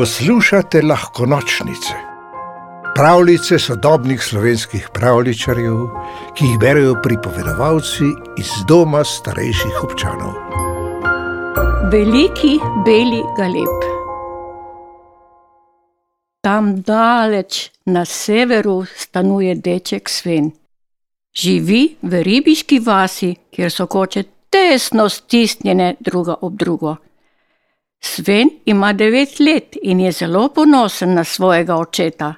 Poslušate lahko nočnice, pravljice sodobnih slovenskih pravličarjev, ki jih berijo pripovedovalci iz doma starejših občanov. Veliki beli galeb. Tam daleč na severu stanuje deček Sven. Živi v ribiški vasi, kjer so koče tesno stisnjene druga ob drugo. Sven ima devet let in je zelo ponosen na svojega očeta.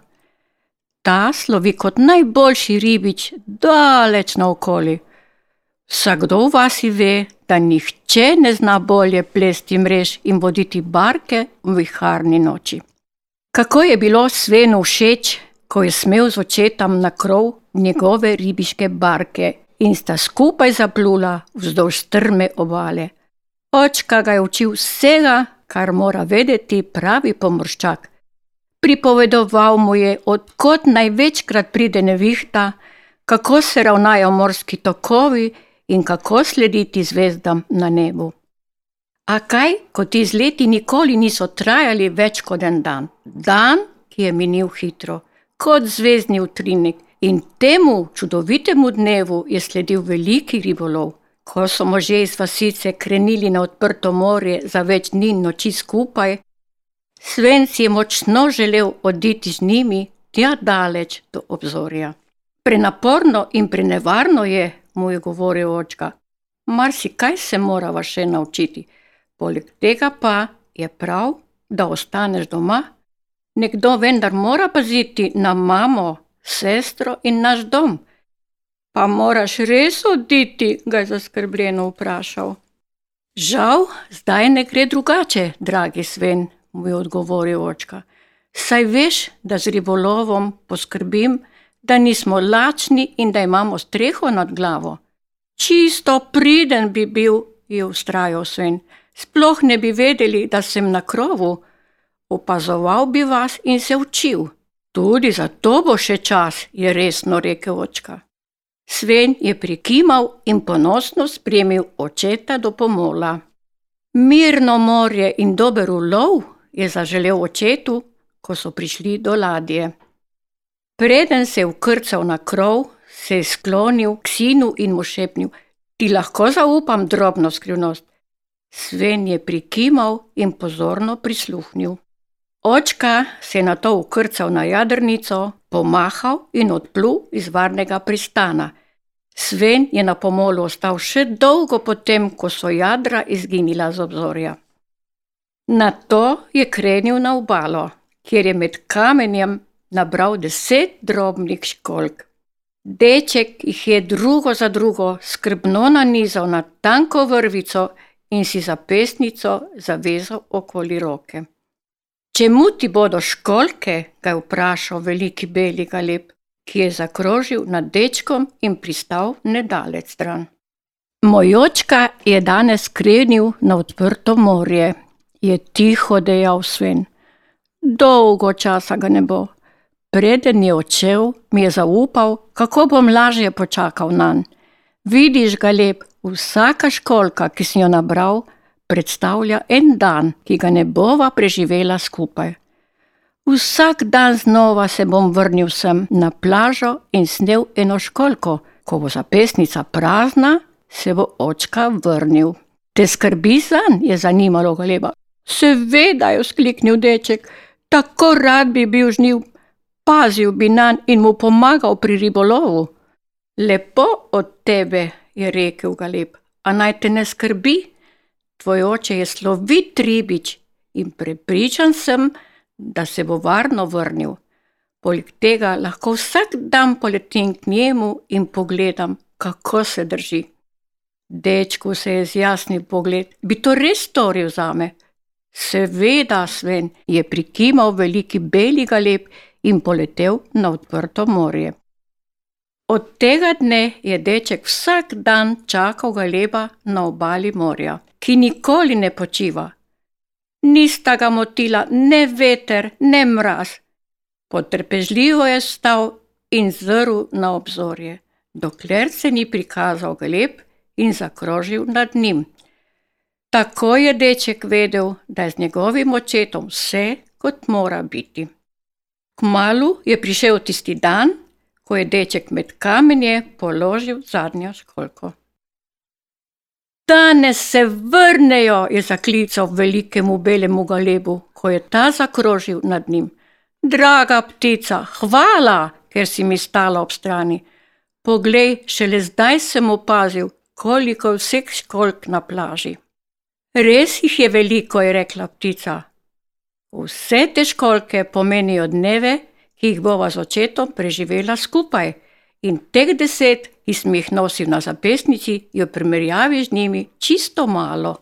Ta slovi kot najboljši ribič daleč naokoli. Vsakdo v vasi ve, da nihče ne zna bolje plesti mrež in voditi barke v viharni noči. Kako je bilo Svenu všeč, ko je smel z očetom na krov njegove ribiške barke in sta skupaj zaplula vzdolž strme obale. Očka ga je učil vsega, kar mora vedeti pravi pomorščak. Pripovedoval mu je, odkot največkrat pride nevihta, kako se ravnajo morski tokovi in kako slediti zvezdam na nebu. A kaj, ko ti izleti nikoli niso trajali več kot en dan? Dan, ki je minil hitro, kot zvezdni utrinek, in temu čudovitemu dnevu je sledil veliki ribolov. Ko so možje iz vasice krenili na odprto morje za več dni in noči skupaj, Sven si je močno želel oditi z njimi tja daleč do obzorja. Prenaporno in prenevarno je, mu je govoril očka. Mar si kaj se morava še naučiti, poleg tega pa je prav, da ostaneš doma. Nekdo vendar mora paziti na mamo, sestro in naš dom. Pa moraš res oditi, ga je zaskrbljeno vprašal. Žal, zdaj ne gre drugače, dragi Sven, mu je odgovoril očka. Saj veš, da z ribolovom poskrbim, da nismo lačni in da imamo streho nad glavo. Čisto priden bi bil, je ustrajal Sven. Sploh ne bi vedeli, da sem na krovu. Opazoval bi vas in se učil. Tudi za to bo še čas, je resno rekel očka. Sven je prikimal in ponosno spremil očeta do pomola. Mirno morje in dober ulov je zaželel očetu, ko so prišli do ladje. Preden se je ukrcal na krov, se je sklonil k sinu in mu šepnil: Ti lahko zaupam drobno skrivnost. Sven je prikimal in pozorno prisluhnil. Očka se je nato ukrcal na jadrnico, pomahal in odplul iz varnega pristana. Sven je na pomolu ostal še dolgo potem, ko so jadra izginila z obzorja. Nato je krenil na obalo, kjer je med kamenjem nabral deset drobnih školk. Deček jih je drugo za drugo skrbno nanizal na tanko vrvico in si zapestnico zavezal okoli roke. Čemu ti bodo školke? ga je vprašal veliki beli galeb, ki je zakrožil nad dečkom in pristal nedalec stran. Moj očka je danes krenil na odprto morje, je tiho dejal Sven. Dolgo časa ga ne bo. Preden je odšel, mi je zaupal, kako bom lažje počakal na njega. Vidiš, galeb, vsaka školka, ki si jo nabral, predstavlja en dan, ki ga ne bova preživela skupaj. Vsak dan znova se bom vrnil sem na plažo in snel eno školko, ko bo zapestnica prazna, se bo očka vrnil. Te skrbi zanj, je zanimalo galeba. Seveda, je vzkliknil deček, tako rad bi bil žniv, pazil bi nanj in mu pomagal pri ribolovu. Lepo od tebe, je rekel galeb, a naj te ne skrbi, tvoj oče je slovit ribič in prepričan sem, da se bo varno vrnil. Poleg tega lahko vsak dan poletim k njemu in pogledam, kako se drži. Dečku se je zjasnil pogled, bi to res storil zame? Seveda, Sven, je prikimal veliki beli galeb in poletel na odprto morje. Od tega dne je deček vsak dan čakal galeba na obali morja ki nikoli ne počiva. Nista ga motila ne veter, ne mraz. Potrpežljivo je stal in zrl na obzorje, dokler se ni prikazal gleb in zakrožil nad njim. Tako je deček vedel, da je z njegovim očetom vse kot mora biti. Kmalu je prišel tisti dan, ko je deček med kamenje položil zadnjo školko. Danes se vrnejo, je zaklical velikemu belemu galebu, ko je ta zakrožil nad njim. Draga ptica, hvala, ker si mi stala ob strani. Poglej, šele zdaj sem opazil, koliko vseh školk na plaži. Res jih je veliko, je rekla ptica. Vse te školke pomenijo dneve, ki jih bova z očetom preživela skupaj, in teh deset, ki sem jih nosil na zapestnici, je v primerjavi z njimi čisto malo.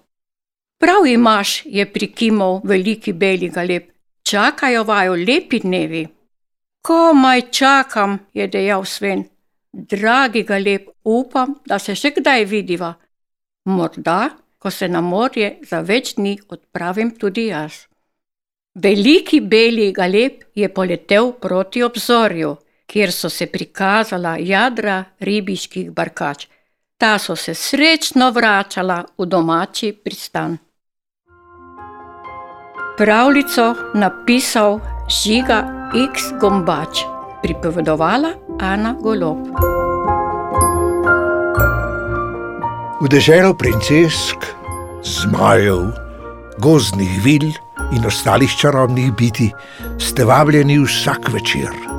Prav imaš, je prikimal veliki beli galeb, čakajo vaju lepi dnevi. Komaj čakam, je dejal Sven. Dragi galeb, upam, da se še kdaj vidiva. Morda, ko se na morje za več dni odpravim tudi jaz. Veliki beli galeb je poletel proti obzorju, kjer so se prikazala jadra ribiških barkač. Ta so se srečno vračala v domači pristan. Pravljico napisal Žiga X. Gombač, pripovedovala Ana Golob. V deželo princesk, zmajev, gozdnih vil in ostalih čarobnih biti ste vabljeni vsak večer.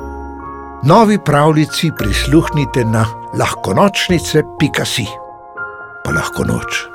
Novi pravljici prisluhnite na lahkonočnice.si, pa lahko noč.